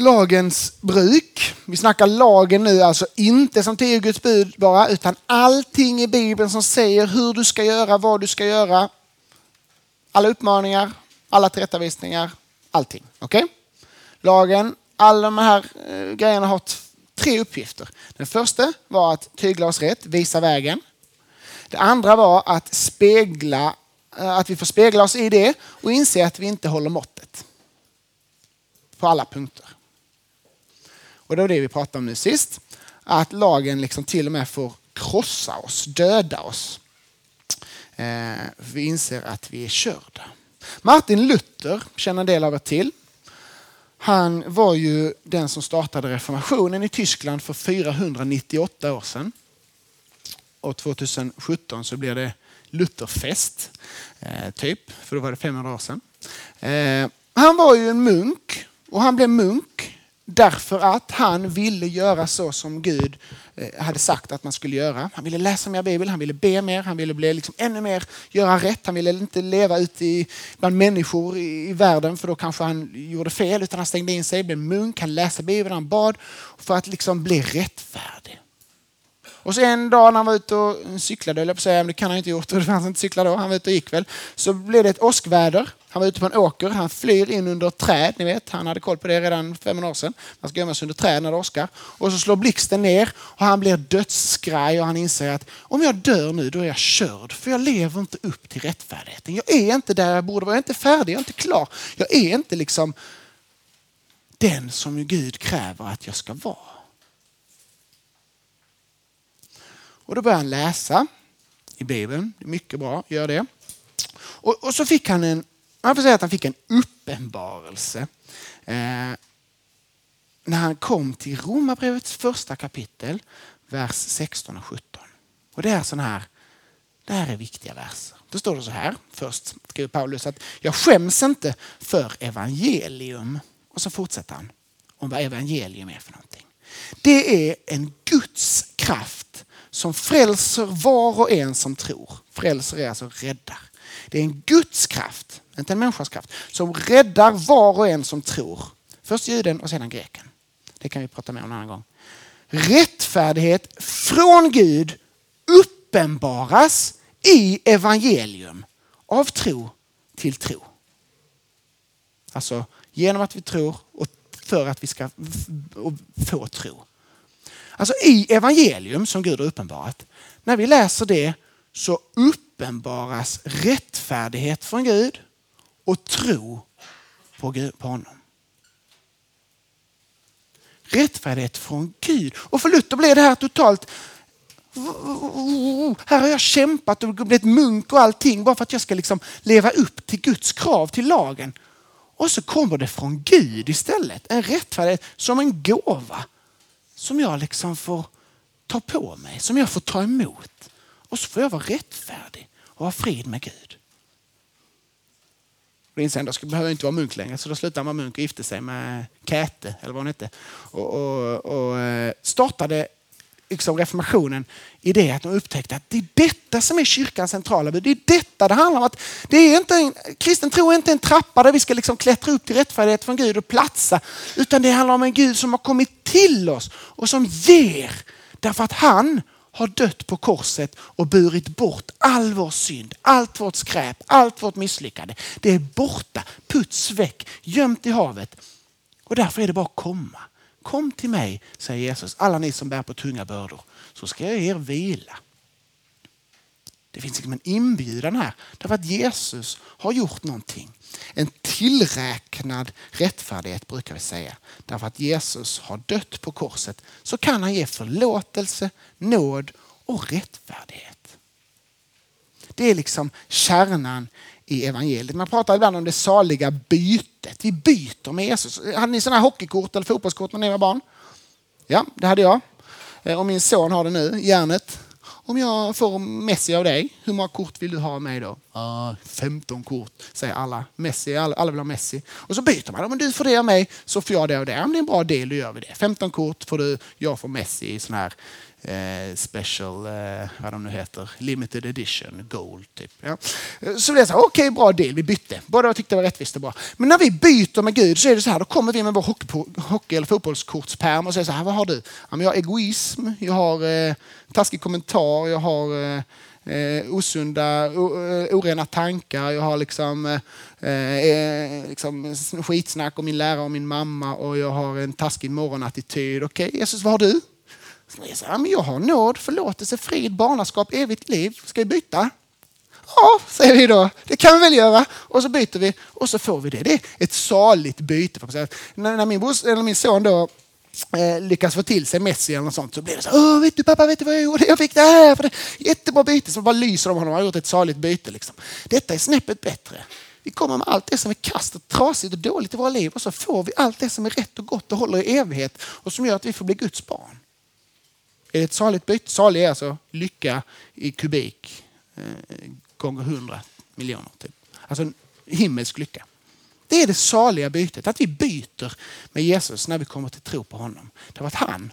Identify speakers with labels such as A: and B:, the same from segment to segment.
A: lagens bruk. Vi snackar lagen nu, alltså inte som tio Guds bud bara, utan allting i Bibeln som säger hur du ska göra, vad du ska göra. Alla uppmaningar, alla tillrättavisningar, allting. Okej? Okay? Lagen, alla de här eh, grejerna har tre uppgifter. Den första var att tygla oss rätt, visa vägen. Det andra var att spegla, eh, att vi får spegla oss i det och inse att vi inte håller måttet. På alla punkter. Och det var det vi pratade om nu sist. Att lagen liksom till och med får krossa oss, döda oss. Eh, vi inser att vi är körda. Martin Luther känner en del av er till. Han var ju den som startade reformationen i Tyskland för 498 år sedan. Och 2017 så blir det Lutherfest, eh, typ, för då var det 500 år sedan. Eh, han var ju en munk och han blev munk Därför att han ville göra så som Gud eh, hade sagt att man skulle göra. Han ville läsa mer Bibel, han ville be mer, han ville bli liksom ännu mer, göra rätt. Han ville inte leva ute bland människor i, i världen för då kanske han gjorde fel. Utan han stängde in sig, blev munk, han läste Bibeln, han bad för att liksom bli rättfärdig. Och så en dag när han var ute och cyklade, eller på säga, men det kan han inte gjort, det fanns inte cyklar då, han var ute och gick väl. Så blev det ett åskväder. Han var ute på en åker, han flyr in under ett träd, ni vet, han hade koll på det redan för 500 år sedan. Man ska gömma sig under träd när det åskar. Och så slår blixten ner och han blir dödsskraj och han inser att om jag dör nu då är jag körd för jag lever inte upp till rättfärdigheten. Jag är inte där jag borde vara, jag är inte färdig, jag är inte klar. Jag är inte liksom den som Gud kräver att jag ska vara. Och då börjar han läsa i Bibeln. Mycket bra, gör det. Och, och så fick han en, man får säga att han fick en uppenbarelse. Eh, när han kom till Romarbrevets första kapitel, vers 16 och 17. Och det är sådana här, det här är viktiga verser. Då står det så här, först skriver Paulus att jag skäms inte för evangelium. Och så fortsätter han om vad evangelium är för någonting. Det är en Guds kraft som frälser var och en som tror. Frälser är alltså räddar. Det är en Guds kraft, inte en människas kraft, som räddar var och en som tror. Först juden och sedan greken. Det kan vi prata mer om en annan gång. Rättfärdighet från Gud uppenbaras i evangelium av tro till tro. Alltså genom att vi tror och för att vi ska få tro. Alltså i evangelium som Gud har uppenbarat. När vi läser det så uppenbaras uppenbaras rättfärdighet från Gud och tro på, Gud, på honom. Rättfärdighet från Gud. Och för Luther blev det här totalt här har jag kämpat och blivit munk och allting bara för att jag ska liksom leva upp till Guds krav, till lagen. Och så kommer det från Gud istället. En rättfärdighet som en gåva som jag liksom får ta på mig, som jag får ta emot. Och så får jag vara rättfärdig och ha frid med Gud. Då inser jag att jag inte vara munk längre, så då slutade man munk och gifte sig med Käte, eller vad hon hette. Och, och, och eh, startade liksom reformationen i det att de upptäckte att det är detta som är kyrkans centrala bud. Det är detta det handlar om. Att det är inte en, kristen tro är inte en trappa där vi ska liksom klättra upp till rättfärdighet från Gud och platsa. Utan det handlar om en Gud som har kommit till oss och som ger. Därför att han har dött på korset och burit bort all vår synd, allt vårt skräp, allt vårt misslyckande. Det är borta, puts väck, gömt i havet. Och därför är det bara att komma. Kom till mig, säger Jesus, alla ni som bär på tunga bördor, så ska jag er vila. Det finns liksom en inbjudan här, därför att Jesus har gjort någonting. En tillräknad rättfärdighet brukar vi säga. Därför att Jesus har dött på korset så kan han ge förlåtelse, nåd och rättfärdighet. Det är liksom kärnan i evangeliet. Man pratar ibland om det saliga bytet. Vi byter med Jesus. Hade ni sådana här hockeykort eller fotbollskort när ni var barn? Ja, det hade jag. Eh, och min son har det nu, järnet. Om jag får Messi av dig, hur många kort vill du ha av mig då? Ah, 15 kort, säger alla. Messi, alla, alla vill ha Messi. Och så byter man. Om du får det av mig så får jag det av det. Om det är en bra deal, då gör vi det. 15 kort får du, jag får Messi i sån här eh, special, eh, vad de nu heter, limited edition, gold. Typ. Ja. Så det är så okej, okay, bra deal, vi bytte. Båda tyckte det var rättvist och bra. Men när vi byter med Gud så är det så här, då kommer vi med vår hockey, hockey eller fotbollskortspärm och säger så här, vad har du? Ja, men jag har egoism, jag har eh, taskig kommentar, jag har eh, eh, osunda, o, eh, orena tankar. Jag har liksom, eh, eh, liksom skitsnack om min lärare och min mamma och jag har en taskig morgonattityd. Okej, okay, Jesus, vad har du? Så jag, men jag har nåd, förlåtelse, frid, barnaskap, evigt liv. Ska vi byta? Ja, säger vi då. Det kan vi väl göra. Och så byter vi och så får vi det. Det är ett saligt byte. När min, bos, eller min son då eh, lyckas få till sig Messi eller något sånt så blir det så Åh, vet du pappa, vet du vad jag gjorde? Jag fick det här för det. Jättebra byte. Så bara lyser de honom. Han har gjort ett saligt byte. Liksom. Detta är snäppet bättre. Vi kommer med allt det som är kast och trasigt och dåligt i våra liv och så får vi allt det som är rätt och gott och håller i evighet och som gör att vi får bli Guds barn. Är det ett saligt byte? Salig är alltså lycka i kubik eh, gånger hundra miljoner. Typ. Alltså himmelsk lycka. Det är det saliga bytet, att vi byter med Jesus när vi kommer till tro på honom. Det var att han,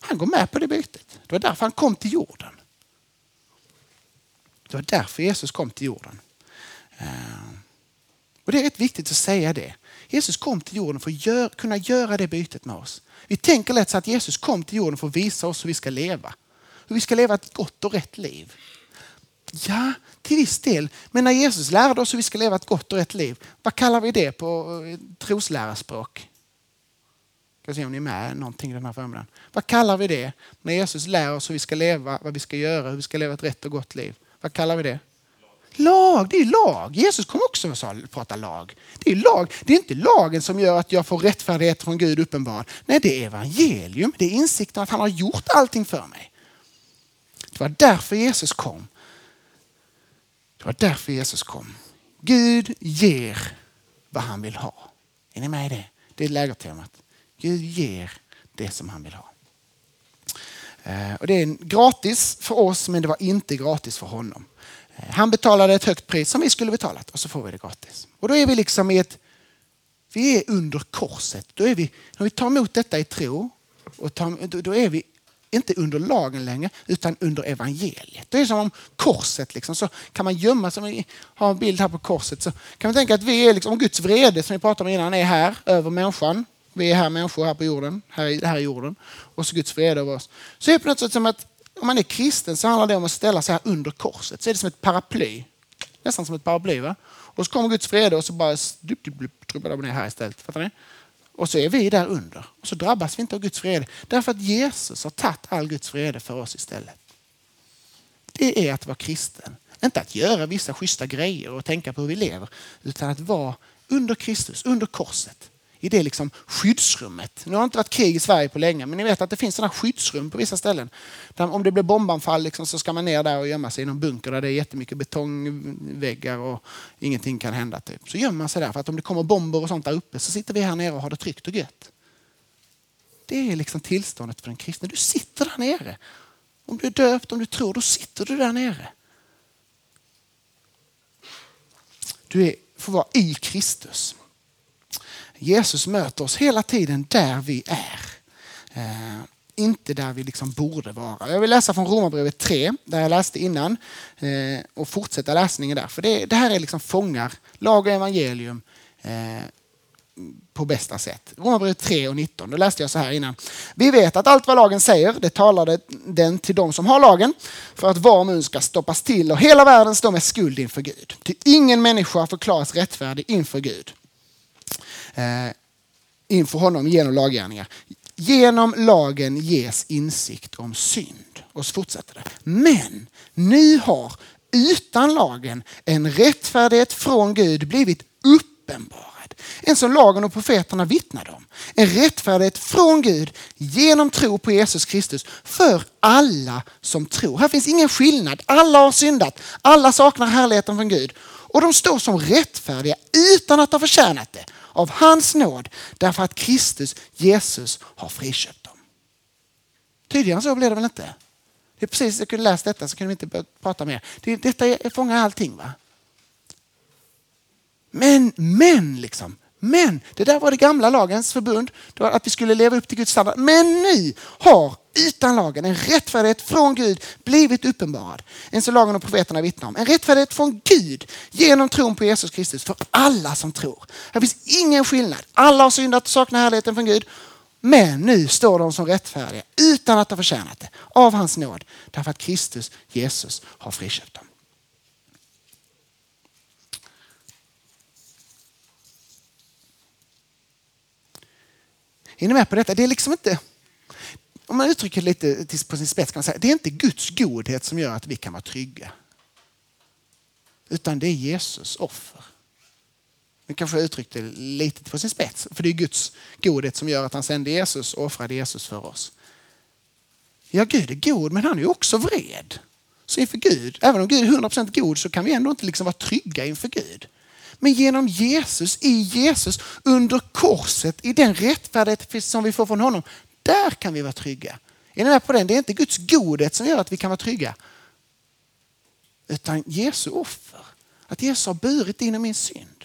A: han går med på det bytet. Det var därför han kom till jorden. Det var därför Jesus kom till jorden. Eh, och Det är rätt viktigt att säga det. Jesus kom till jorden för att gör, kunna göra det bytet med oss. Vi tänker lätt så att Jesus kom till jorden för att visa oss hur vi ska leva. Hur vi ska leva ett gott och rätt liv. Ja, till viss del. Men när Jesus lärde oss hur vi ska leva ett gott och rätt liv, vad kallar vi det på eh, troslärarspråk? Jag ska se om ni är med någonting den här förmiddagen. Vad kallar vi det när Jesus lär oss hur vi ska leva, vad vi ska göra, hur vi ska leva ett rätt och gott liv? Vad kallar vi det? Lag, det är lag. Jesus kom också att prata lag. Det är lag. Det är inte lagen som gör att jag får rättfärdighet från Gud uppenbar. Nej, det är evangelium. Det är insikten att han har gjort allting för mig. Det var därför Jesus kom. Det var därför Jesus kom. Gud ger vad han vill ha. Är ni med i det? Det är lägertemat. Gud ger det som han vill ha. Eh, och det är gratis för oss men det var inte gratis för honom. Eh, han betalade ett högt pris som vi skulle betalat och så får vi det gratis. Och då är vi liksom i ett, vi är under korset. Då är vi, när vi tar emot detta i tro, och tar, då är vi inte under lagen längre, utan under evangeliet. Det är som om korset, liksom, så kan man gömma sig. Vi har en bild här på korset. Så kan man tänka att vi är liksom, Guds vrede som vi pratade om innan är här över människan. Vi är här människor här på jorden, här, här i jorden. Och så Guds vrede över oss. Så är det på något sätt som att om man är kristen så handlar det om att ställa sig här under korset. Så är det som ett paraply. Nästan som ett paraply. Va? Och så kommer Guds vrede och så bara trubbar de ner här istället. Fattar ni? Och så är vi där under. Och så drabbas vi inte av Guds vrede. Därför att Jesus har tagit all Guds vrede för oss istället. Det är att vara kristen. Inte att göra vissa schyssta grejer och tänka på hur vi lever. Utan att vara under Kristus, under korset i det liksom skyddsrummet. Nu har det inte varit krig i Sverige på länge, men ni vet att det finns sådana skyddsrum på vissa ställen. Där om det blir bombanfall liksom, så ska man ner där och gömma sig i någon bunker där det är jättemycket betongväggar och ingenting kan hända. Typ. Så gömmer man sig där, för att om det kommer bomber och sånt där uppe så sitter vi här nere och har det tryggt och gött. Det är liksom tillståndet för den kristne. Du sitter där nere. Om du är döpt, om du tror, då sitter du där nere. Du är, får vara i Kristus. Jesus möter oss hela tiden där vi är. Eh, inte där vi liksom borde vara. Jag vill läsa från Romarbrevet 3, där jag läste innan, eh, och fortsätta läsningen där. För det, det här är liksom fångar lag och evangelium eh, på bästa sätt. Romarbrevet 3 och 19, då läste jag så här innan. Vi vet att allt vad lagen säger, det talade den till de som har lagen, för att var mun ska stoppas till och hela världen står med skuld inför Gud. Till ingen människa förklaras rättfärdig inför Gud Eh, inför honom genom laggärningar. Genom lagen ges insikt om synd. Och så fortsätter det. Men nu har utan lagen en rättfärdighet från Gud blivit uppenbarad. En som lagen och profeterna vittnade om. En rättfärdighet från Gud genom tro på Jesus Kristus för alla som tror. Här finns ingen skillnad. Alla har syndat. Alla saknar härligheten från Gud. Och de står som rättfärdiga utan att ha förtjänat det av hans nåd därför att Kristus, Jesus, har friköpt dem. Tydligare så blir det väl inte? Det är precis, jag kunde läst detta så kunde vi inte prata mer. Det, detta fångar allting. va? Men, men liksom, men, det där var det gamla lagens förbund, det var att vi skulle leva upp till Guds standard. Men nu har utan lagen en rättfärdighet från Gud blivit uppenbarad. En som lagen och profeterna vittnar om. En rättfärdighet från Gud genom tron på Jesus Kristus för alla som tror. Här finns ingen skillnad. Alla har syndat och saknar härligheten från Gud. Men nu står de som rättfärdiga utan att ha förtjänat det av hans nåd. Därför att Kristus, Jesus, har friköpt dem. Är ni med på detta? Det är liksom inte, om man uttrycker det lite på sin spets kan man säga, det är inte Guds godhet som gör att vi kan vara trygga. Utan det är Jesus offer. Nu kanske jag uttryckte det lite på sin spets, för det är Guds godhet som gör att han sände Jesus och offrade Jesus för oss. Ja, Gud är god, men han är också vred. Så inför Gud, även om Gud är 100% god så kan vi ändå inte liksom vara trygga inför Gud. Men genom Jesus, i Jesus, under korset, i den rättfärdighet som vi får från honom, där kan vi vara trygga. Är ni med på den? Det är inte Guds godhet som gör att vi kan vara trygga. Utan Jesu offer. Att Jesus har burit din och min synd.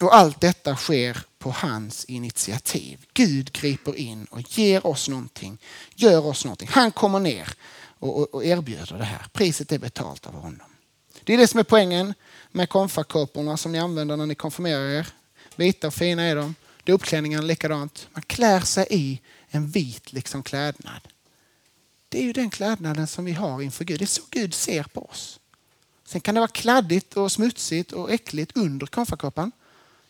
A: Och allt detta sker på hans initiativ. Gud griper in och ger oss någonting, gör oss någonting. Han kommer ner och, och erbjuder det här. Priset är betalt av honom. Det är det som är poängen med konfakåporna som ni använder när ni konfirmerar er. Vita och fina är de. Dopklänningen likadant. Man klär sig i en vit liksom klädnad. Det är ju den klädnaden som vi har inför Gud. Det är så Gud ser på oss. Sen kan det vara kladdigt och smutsigt och äckligt under konfakåpan.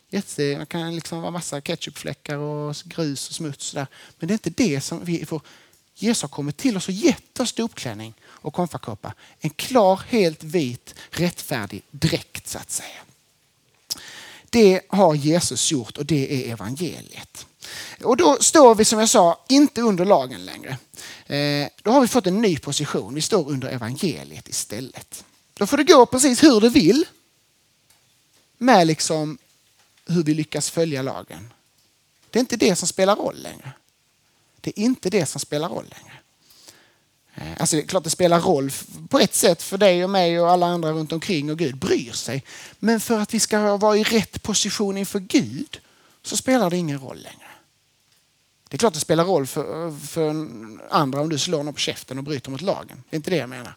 A: Det kan liksom vara massa ketchupfläckar och grus och smuts. Där. Men det är inte det som vi får Jesus har kommit till oss och gett oss dopklänning och konfakåpa. En klar, helt vit, rättfärdig dräkt så att säga. Det har Jesus gjort och det är evangeliet. Och då står vi som jag sa inte under lagen längre. Eh, då har vi fått en ny position. Vi står under evangeliet istället. Då får det gå precis hur det vill med liksom hur vi lyckas följa lagen. Det är inte det som spelar roll längre. Det är inte det som spelar roll längre. Eh, alltså det är klart det spelar roll på ett sätt för dig och mig och alla andra runt omkring och Gud bryr sig. Men för att vi ska vara i rätt position inför Gud så spelar det ingen roll längre. Det är klart det spelar roll för, för andra om du slår någon på käften och bryter mot lagen. Det är inte det jag menar.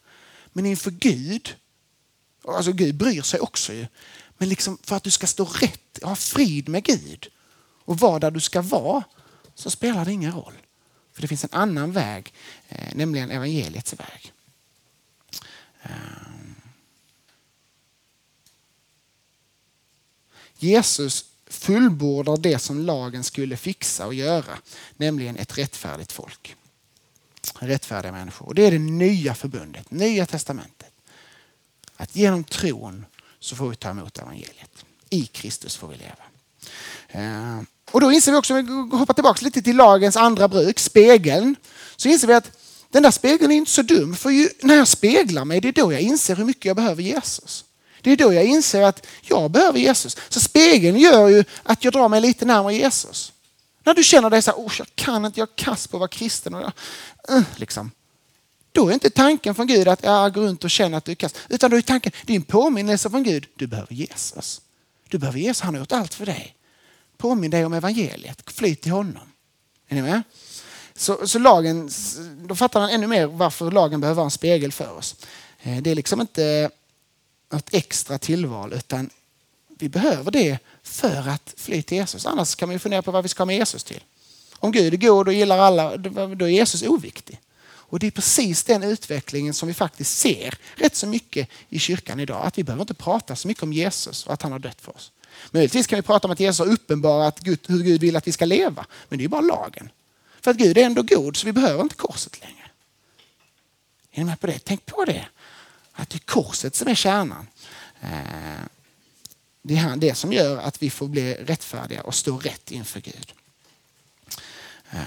A: Men inför Gud, alltså Gud bryr sig också ju. Men liksom för att du ska stå rätt, ha frid med Gud och vara där du ska vara så spelar det ingen roll. För det finns en annan väg, eh, nämligen evangeliets väg. Eh. Jesus fullbordar det som lagen skulle fixa och göra, nämligen ett rättfärdigt folk. Rättfärdiga människor. Och det är det nya förbundet, nya testamentet. Att genom tron så får vi ta emot evangeliet. I Kristus får vi leva. Eh, och då inser vi också, om vi hoppar tillbaka lite till lagens andra bruk, spegeln, så inser vi att den där spegeln är inte så dum. För ju, när jag speglar mig, det är då jag inser hur mycket jag behöver Jesus. Det är då jag inser att jag behöver Jesus. Så spegeln gör ju att jag drar mig lite närmare Jesus. När du känner dig så här, oh, jag kan inte, jag är kass på att vara kristen. Och, uh, liksom. Då är inte tanken från Gud att jag går runt och känner att du är kass. Utan då är tanken, det är en påminnelse från Gud, du behöver Jesus. Du behöver Jesus, han har gjort allt för dig. Påminn dig om evangeliet. Fly till honom. Är ni med? Så, så lagen, då fattar man ännu mer varför lagen behöver vara en spegel för oss. Eh, det är liksom inte eh, något extra tillval utan vi behöver det för att fly till Jesus. Annars kan man ju fundera på vad vi ska med Jesus till. Om Gud är god och gillar alla, då är Jesus oviktig. Och det är precis den utvecklingen som vi faktiskt ser rätt så mycket i kyrkan idag. Att vi behöver inte prata så mycket om Jesus och att han har dött för oss. Möjligtvis kan vi prata om att Jesus har uppenbarat Gud, hur Gud vill att vi ska leva. Men det är bara lagen. För att Gud är ändå god så vi behöver inte korset längre. Är ni med på det? Tänk på det. Att det är korset som är kärnan. Eh, det är det som gör att vi får bli rättfärdiga och stå rätt inför Gud. Eh,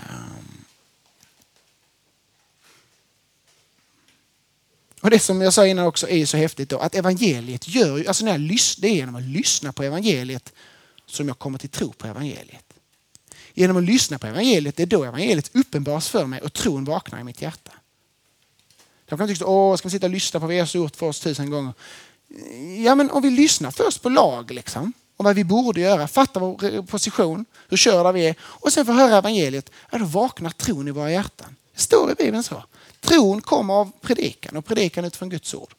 A: Och det som jag sa innan också är så häftigt då, att evangeliet gör ju, alltså när jag lyssnar, det är genom att lyssna på evangeliet som jag kommer till tro på evangeliet. Genom att lyssna på evangeliet, det är då evangeliet uppenbaras för mig och tron vaknar i mitt hjärta. Jag kan tycka, åh, ska vi sitta och lyssna på vad Jesus har gjort för oss tusen gånger? Ja, men om vi lyssnar först på lag, liksom, och vad vi borde göra, fatta vår eh, position, hur körda vi är och sen får höra evangeliet, ja, då vaknar tron i våra hjärtan. Det står i Bibeln så. Tron kommer av predikan och predikan utifrån Guds ord.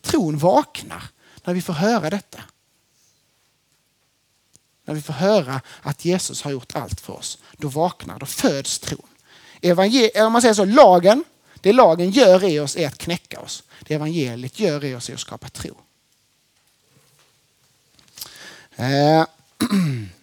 A: Tron vaknar när vi får höra detta. När vi får höra att Jesus har gjort allt för oss, då vaknar, då föds tron. Evangel om man säger så, lagen, det lagen gör i oss är att knäcka oss. Det evangeliet gör i oss är att skapa tro. Eh.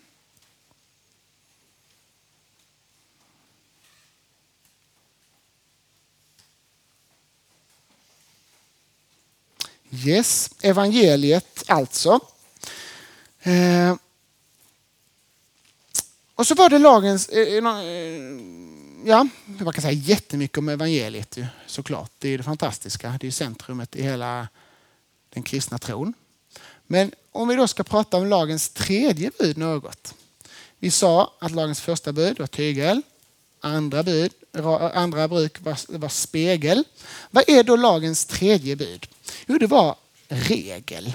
A: Yes, evangeliet alltså. Eh. Och så var det lagens, eh, eh, eh ja, man kan säga jättemycket om evangeliet såklart. Det är det fantastiska, det är centrumet i hela den kristna tron. Men om vi då ska prata om lagens tredje bud något. Vi sa att lagens första bud var tygel, andra, bud, andra bruk var, var spegel. Vad är då lagens tredje bud? Jo, det var regel.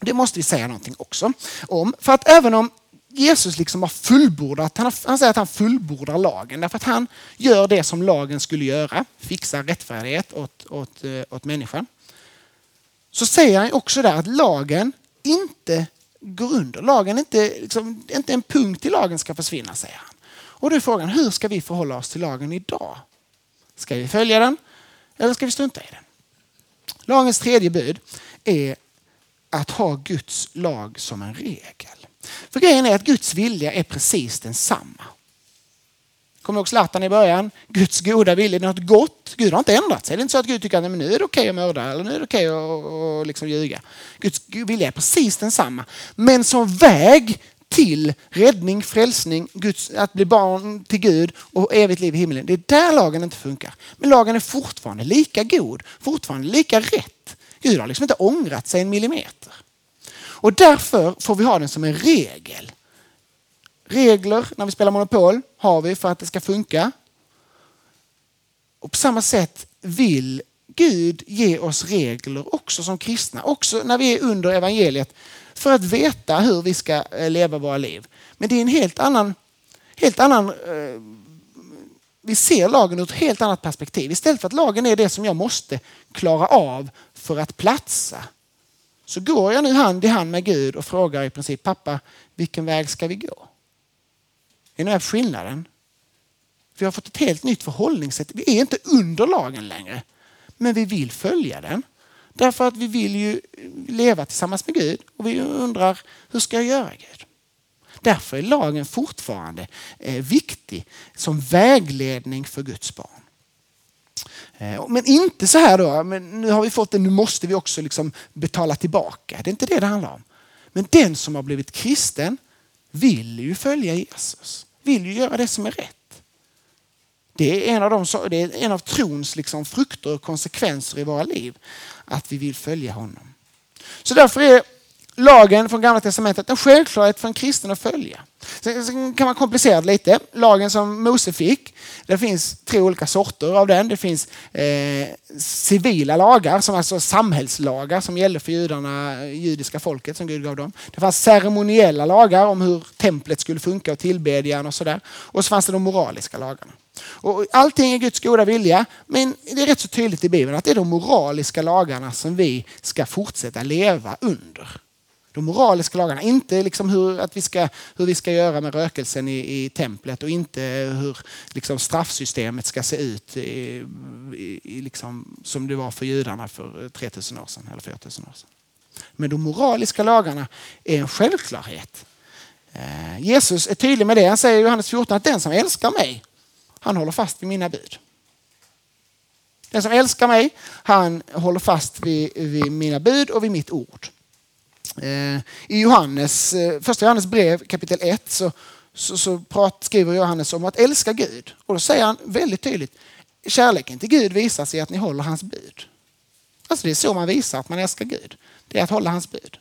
A: Det måste vi säga någonting också om. För att även om Jesus liksom har fullbordat, han, har, han säger att han fullbordar lagen därför att han gör det som lagen skulle göra, fixar rättfärdighet åt, åt, eh, åt människan. Så säger han också där att lagen inte går under. Lagen inte, liksom, inte en punkt i lagen ska försvinna, säger han. Och då är frågan, hur ska vi förhålla oss till lagen idag? Ska vi följa den eller ska vi strunta i den? Lagens tredje bud är att ha Guds lag som en regel. För grejen är att Guds vilja är precis densamma. Kommer du ihåg Zlatan i början? Guds goda vilja är något gott. Gud har inte ändrat sig. Det är inte så att Gud tycker att nu är det okej att mörda eller nu är det okej att liksom ljuga. Guds vilja är precis densamma. Men som väg till räddning, frälsning, Guds, att bli barn till Gud och evigt liv i himlen. Det är där lagen inte funkar. Men lagen är fortfarande lika god, fortfarande lika rätt. Gud har liksom inte ångrat sig en millimeter. Och därför får vi ha den som en regel. Regler när vi spelar Monopol har vi för att det ska funka. Och på samma sätt vill Gud ge oss regler också som kristna, också när vi är under evangeliet för att veta hur vi ska eh, leva våra liv. Men det är en helt annan, helt annan eh, vi ser lagen ur ett helt annat perspektiv. Istället för att lagen är det som jag måste klara av för att platsa så går jag nu hand i hand med Gud och frågar i princip pappa, vilken väg ska vi gå? Är ni med på skillnaden? Vi har fått ett helt nytt förhållningssätt. Vi är inte under lagen längre, men vi vill följa den. Därför att vi vill ju leva tillsammans med Gud och vi undrar, hur ska jag göra Gud? Därför är lagen fortfarande eh, viktig som vägledning för Guds barn. Eh, men inte så här då, men nu har vi fått det, nu måste vi också liksom betala tillbaka. Det är inte det det handlar om. Men den som har blivit kristen vill ju följa Jesus, vill ju göra det som är rätt. Det är en av, de, det är en av trons liksom frukter och konsekvenser i våra liv, att vi vill följa honom. Så därför är lagen från Gamla Testamentet en självklarhet för en kristen att följa. Sen kan man komplicera det lite. Lagen som Mose fick, det finns tre olika sorter av den. Det finns eh, civila lagar, som alltså samhällslagar som gällde för judarna, judiska folket som Gud gav dem. Det fanns ceremoniella lagar om hur templet skulle funka och tillbedjan och sådär. Och så fanns det de moraliska lagarna. Och allting är Guds goda vilja, men det är rätt så tydligt i Bibeln att det är de moraliska lagarna som vi ska fortsätta leva under de moraliska lagarna. Inte liksom hur, att vi ska, hur vi ska göra med rökelsen i, i templet och inte hur liksom straffsystemet ska se ut i, i, liksom, som det var för judarna för 3000 år sedan eller 4000 år sedan. Men de moraliska lagarna är en självklarhet. Eh, Jesus är tydlig med det. Han säger i Johannes 14 att den som älskar mig, han håller fast vid mina bud. Den som älskar mig, han håller fast vid, vid mina bud och vid mitt ord. Eh, I Johannes, eh, första Johannes brev kapitel 1 så, så, så prat, skriver Johannes om att älska Gud. Och då säger han väldigt tydligt, kärleken till Gud visar sig i att ni håller hans bud. Alltså det är så man visar att man älskar Gud. Det är att hålla hans bud.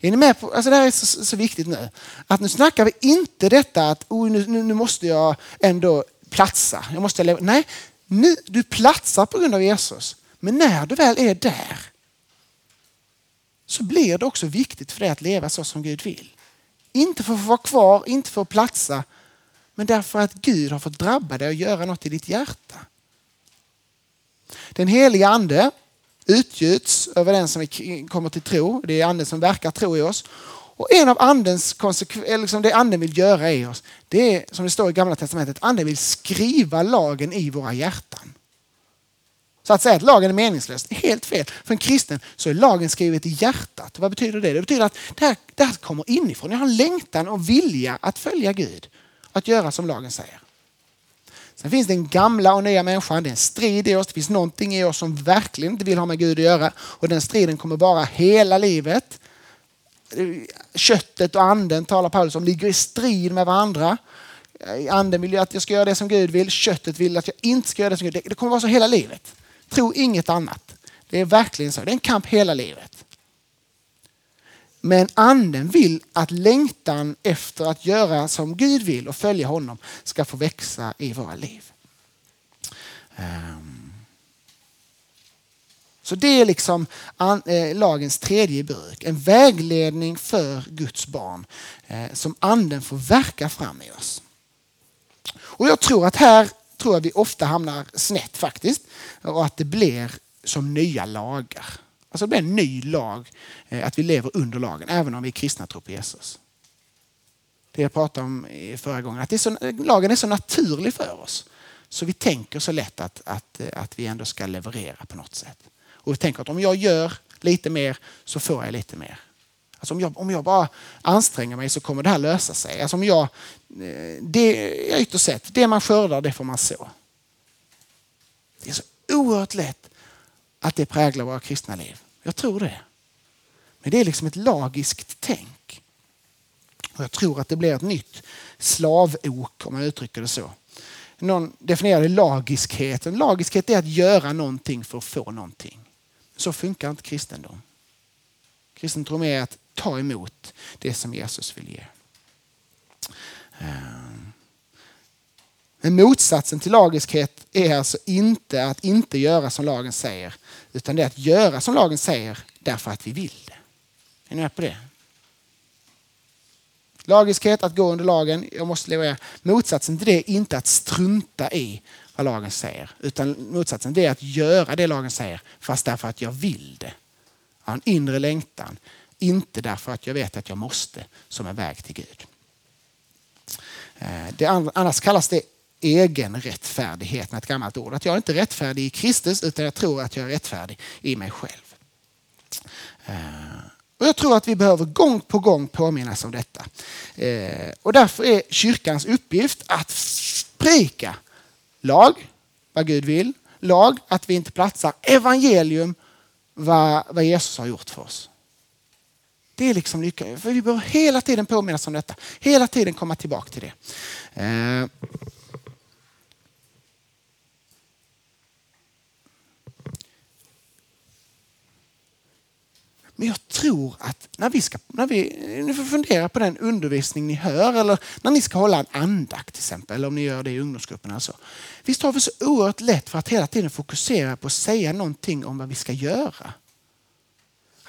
A: Är ni med på, alltså det här är så, så viktigt nu. Att nu snackar vi inte detta att oh, nu, nu måste jag ändå platsa. Jag måste leva. Nej, nu, du platsar på grund av Jesus. Men när du väl är där så blir det också viktigt för dig att leva så som Gud vill. Inte för att få vara kvar, inte för att platsa, men därför att Gud har fått drabba dig och göra något i ditt hjärta. Den heliga ande utgjuts över den som kommer till tro. Det är anden som verkar tro i oss. Och en av andens liksom det anden vill göra i oss, det är som det står i gamla testamentet, anden vill skriva lagen i våra hjärtan. Så att säga att lagen är meningslös är helt fel. För en kristen så är lagen skrivet i hjärtat. Vad betyder det? Det betyder att det här, det här kommer inifrån. Jag har en längtan och vilja att följa Gud. Att göra som lagen säger. Sen finns den gamla och nya människan. Det är en strid i oss. Det finns någonting i oss som verkligen inte vill ha med Gud att göra. Och den striden kommer vara hela livet. Köttet och anden talar Paulus om ligger i strid med varandra. Anden vill att jag ska göra det som Gud vill. Köttet vill att jag inte ska göra det som Gud vill. Det kommer vara så hela livet. Tro inget annat. Det är verkligen så. Det är en kamp hela livet. Men anden vill att längtan efter att göra som Gud vill och följa honom ska få växa i våra liv. Ehm. Så det är liksom eh, lagens tredje bruk. En vägledning för Guds barn eh, som anden får verka fram i oss. Och jag tror att här tror jag vi ofta hamnar snett faktiskt. Och att det blir som nya lagar. Alltså det blir en ny lag, eh, att vi lever under lagen, även om vi är kristna och tror på Jesus. Det jag pratade om förra gången, att det är så, lagen är så naturlig för oss. Så vi tänker så lätt att, att, eh, att vi ändå ska leverera på något sätt. Och vi tänker att om jag gör lite mer så får jag lite mer. Alltså om, jag, om jag bara anstränger mig så kommer det här lösa sig. Alltså om jag, eh, det, ytterst sett, det man skördar det får man så. Det är så oerhört lätt att det präglar våra kristna liv. Jag tror det. Men det är liksom ett lagiskt tänk. Och jag tror att det blir ett nytt slavok om man uttrycker det så. Någon definierade lagiskhet. En lagiskhet är att göra någonting för att få någonting. Så funkar inte kristendom. Kristendom är att ta emot det som Jesus vill ge. Eh, men motsatsen till lagiskhet är alltså inte att inte göra som lagen säger, utan det är att göra som lagen säger därför att vi vill det. Är ni med på det? Lagiskhet, att gå under lagen, jag måste leverera. Motsatsen till det är inte att strunta i vad lagen säger, utan motsatsen det är att göra det lagen säger, fast därför att jag vill det. Jag har en inre längtan, inte därför att jag vet att jag måste, som en väg till Gud. Eh, det, annars kallas det egen rättfärdighet med ett gammalt ord. Att jag är inte är rättfärdig i Kristus utan jag tror att jag är rättfärdig i mig själv. Eh, och jag tror att vi behöver gång på gång påminnas om detta. Eh, och därför är kyrkans uppgift att sprika lag, vad Gud vill, lag, att vi inte platsar, evangelium, vad, vad Jesus har gjort för oss. Det är liksom lycka. För vi behöver hela tiden påminnas om detta. Hela tiden komma tillbaka till det. Eh, Men jag tror att när vi ska, när vi, ni får fundera på den undervisning ni hör eller när ni ska hålla en andakt till exempel, eller om ni gör det i ungdomsgrupperna. Alltså. Visst har vi så oerhört lätt för att hela tiden fokusera på att säga någonting om vad vi ska göra.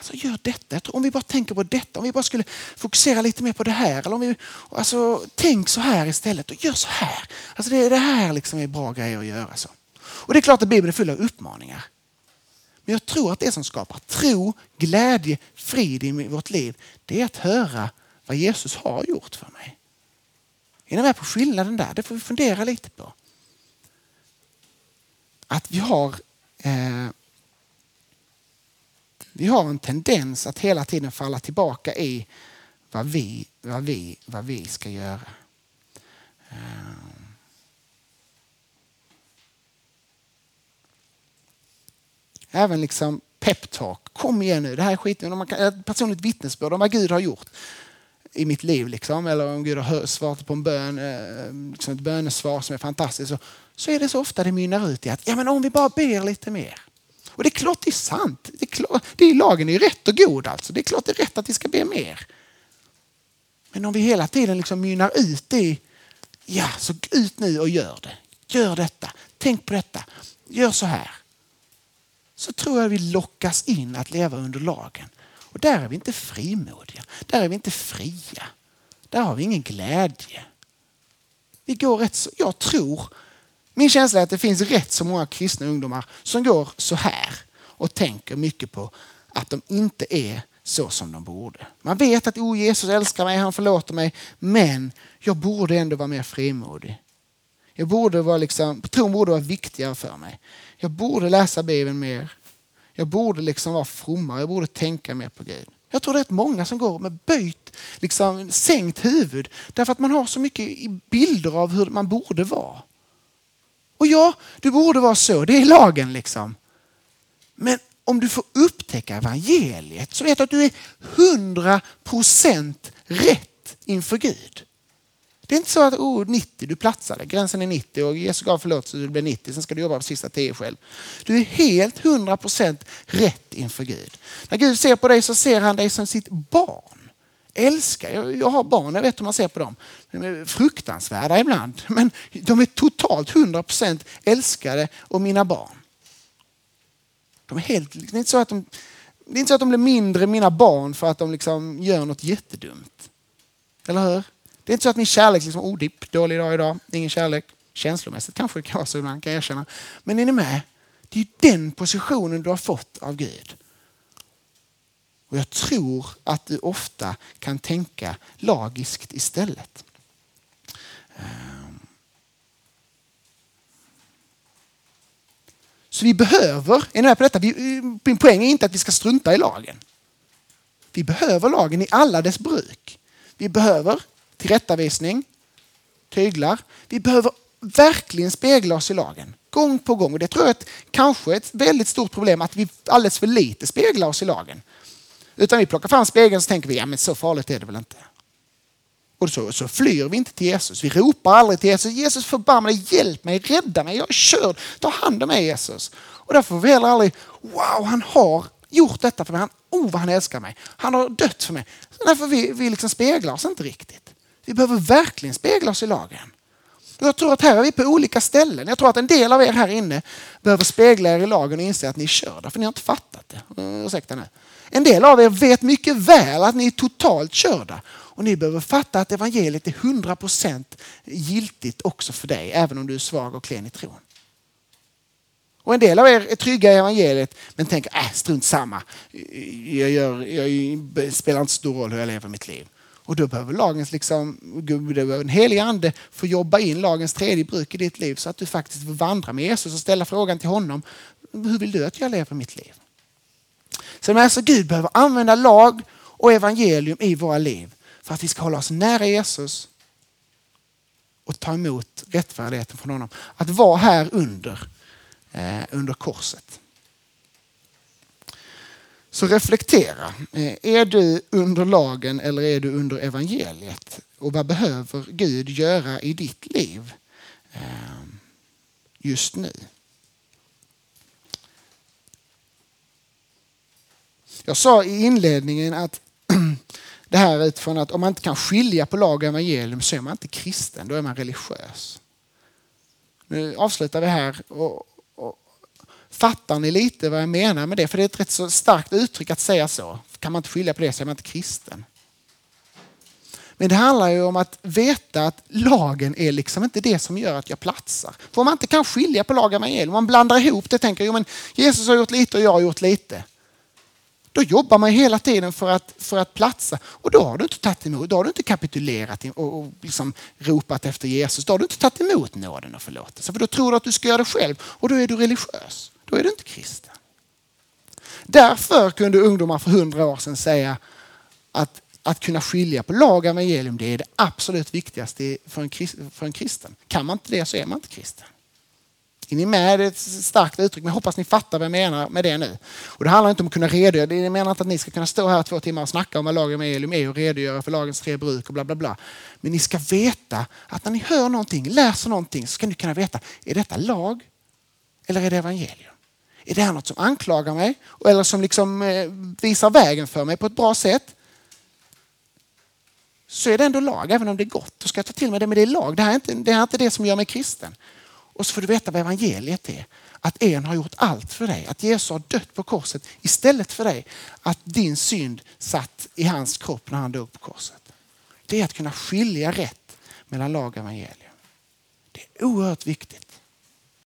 A: Alltså gör detta. Om vi bara tänker på detta, om vi bara skulle fokusera lite mer på det här. Eller om vi, alltså, tänk så här istället och gör så här. Alltså det, det här liksom är bra grejer att göra. så. Och det är klart att Bibeln är full av uppmaningar. Men jag tror att det som skapar tro, glädje, frid i vårt liv, det är att höra vad Jesus har gjort för mig. Är ni med på skillnaden där? Det får vi fundera lite på. Att vi har, eh, vi har en tendens att hela tiden falla tillbaka i vad vi, vad vi, vad vi ska göra. Eh. Även liksom peptalk. Kom igen nu, det här är skit. Om man kan, ett personligt vittnesbörd om vad Gud har gjort i mitt liv. Liksom, eller om Gud har svarat på en bön, eh, liksom ett bönesvar som är fantastiskt. Så, så är det så ofta det mynnar ut i att ja, men om vi bara ber lite mer. Och det är klart det är sant. Det är, klart, det är lagen är rätt och god alltså. Det är klart det är rätt att vi ska be mer. Men om vi hela tiden liksom mynnar ut i ja, så ut nu och gör det. Gör detta. tänk på detta, gör så här. Så tror jag vi lockas in att leva under lagen. Och där är vi inte frimodiga, där är vi inte fria. Där har vi ingen glädje. Vi går rätt så, jag tror, min känsla är att det finns rätt så många kristna ungdomar som går så här och tänker mycket på att de inte är så som de borde. Man vet att oh, Jesus älskar mig, han förlåter mig, men jag borde ändå vara mer frimodig. Jag borde vara liksom, tron borde vara viktigare för mig. Jag borde läsa Bibeln mer. Jag borde liksom vara frommare, jag borde tänka mer på Gud. Jag tror det är rätt många som går med böjt, liksom sänkt huvud därför att man har så mycket bilder av hur man borde vara. Och ja, det borde vara så, det är lagen liksom. Men om du får upptäcka evangeliet så vet du att du är hundra procent rätt inför Gud. Det är inte så att oh, 90, du platsade, gränsen är 90 och Jesus gav förlåtelse så du blir 90, sen ska du jobba på sista 10 själv. Du är helt hundra procent rätt inför Gud. När Gud ser på dig så ser han dig som sitt barn. Älskar, jag, jag har barn, jag vet hur man ser på dem. De är fruktansvärda ibland, men de är totalt hundra procent älskade och mina barn. De är helt, det, är inte så att de, det är inte så att de blir mindre mina barn för att de liksom gör något jättedumt. Eller hur? Det är inte så att min kärlek liksom, oh, dipp, dålig dag idag, ingen kärlek. Känslomässigt kanske det kan vara så ibland, kan jag erkänna. Men är ni med? Det är den positionen du har fått av Gud. Och jag tror att du ofta kan tänka lagiskt istället. Ehm. Så vi behöver, är ni med på detta? min poäng är inte att vi ska strunta i lagen. Vi behöver lagen i alla dess bruk. Vi behöver tillrättavisning, tyglar. Vi behöver verkligen spegla oss i lagen. Gång på gång. Och det tror jag är kanske ett väldigt stort problem att vi alldeles för lite speglar oss i lagen. Utan vi plockar fram spegeln och tänker vi, ja men så farligt är det väl inte. Och så, så flyr vi inte till Jesus. Vi ropar aldrig till Jesus. Jesus förbarma dig, hjälp mig, rädda mig, jag är körd. Ta hand om mig Jesus. Och därför får vi heller aldrig, wow han har gjort detta för mig. Han, oh vad han älskar mig. Han har dött för mig. Därför vi, vi liksom speglar oss inte riktigt. Vi behöver verkligen spegla oss i lagen. Jag tror att här är vi på olika ställen. Jag tror att en del av er här inne behöver spegla er i lagen och inse att ni är körda, för ni har inte fattat det. Mm, ursäkta nu. En del av er vet mycket väl att ni är totalt körda och ni behöver fatta att evangeliet är 100% giltigt också för dig, även om du är svag och klen i tron. Och en del av er är trygga i evangeliet men tänker, äh, strunt samma. Jag, gör, jag spelar inte så stor roll hur jag lever mitt liv. Och då behöver lagens liksom, en helig ande få jobba in lagens tredje bruk i ditt liv så att du faktiskt får vandra med Jesus och ställa frågan till honom. Hur vill du att jag lever mitt liv? Så alltså Gud behöver använda lag och evangelium i våra liv för att vi ska hålla oss nära Jesus och ta emot rättfärdigheten från honom. Att vara här under, eh, under korset. Så reflektera. Eh, är du under lagen eller är du under evangeliet? Och vad behöver Gud göra i ditt liv ehm, just nu? Jag sa i inledningen att det här utifrån att om man inte kan skilja på lag och evangelium så är man inte kristen, då är man religiös. Nu avslutar vi här och Fattar ni lite vad jag menar med det? För det är ett rätt så starkt uttryck att säga så. Kan man inte skilja på det så är man inte kristen. Men det handlar ju om att veta att lagen är liksom inte det som gör att jag platsar. För om man inte kan skilja på lag och evangelium, man blandar ihop det och tänker jo men Jesus har gjort lite och jag har gjort lite. Då jobbar man hela tiden för att, för att platsa och då har du inte tagit emot, då har du inte kapitulerat och, och liksom ropat efter Jesus. Då har du inte tagit emot nåden och förlåtelsen För då tror du att du ska göra det själv och då är du religiös då är du inte kristen. Därför kunde ungdomar för hundra år sedan säga att att kunna skilja på lag och evangelium det är det absolut viktigaste för en, för en kristen. Kan man inte det så är man inte kristen. Är ni med? Det är ett starkt uttryck men jag hoppas ni fattar vad jag menar med det nu. Och det handlar inte om att kunna redogöra. Jag menar inte att ni ska kunna stå här två timmar och snacka om vad lag och evangelium är och redogöra för lagens tre bruk och bla bla bla. Men ni ska veta att när ni hör någonting, läser någonting så ska ni kunna veta, är detta lag eller är det evangelium? Är det här något som anklagar mig eller som liksom eh, visar vägen för mig på ett bra sätt? Så är det ändå lag, även om det är gott. Då ska jag ta till mig det, men det är lag. Det här är inte det, här är inte det som gör mig kristen. Och så får du veta vad evangeliet är. Att en har gjort allt för dig, att Jesus har dött på korset istället för dig. Att din synd satt i hans kropp när han dog på korset. Det är att kunna skilja rätt mellan lag och evangelium. Det är oerhört viktigt.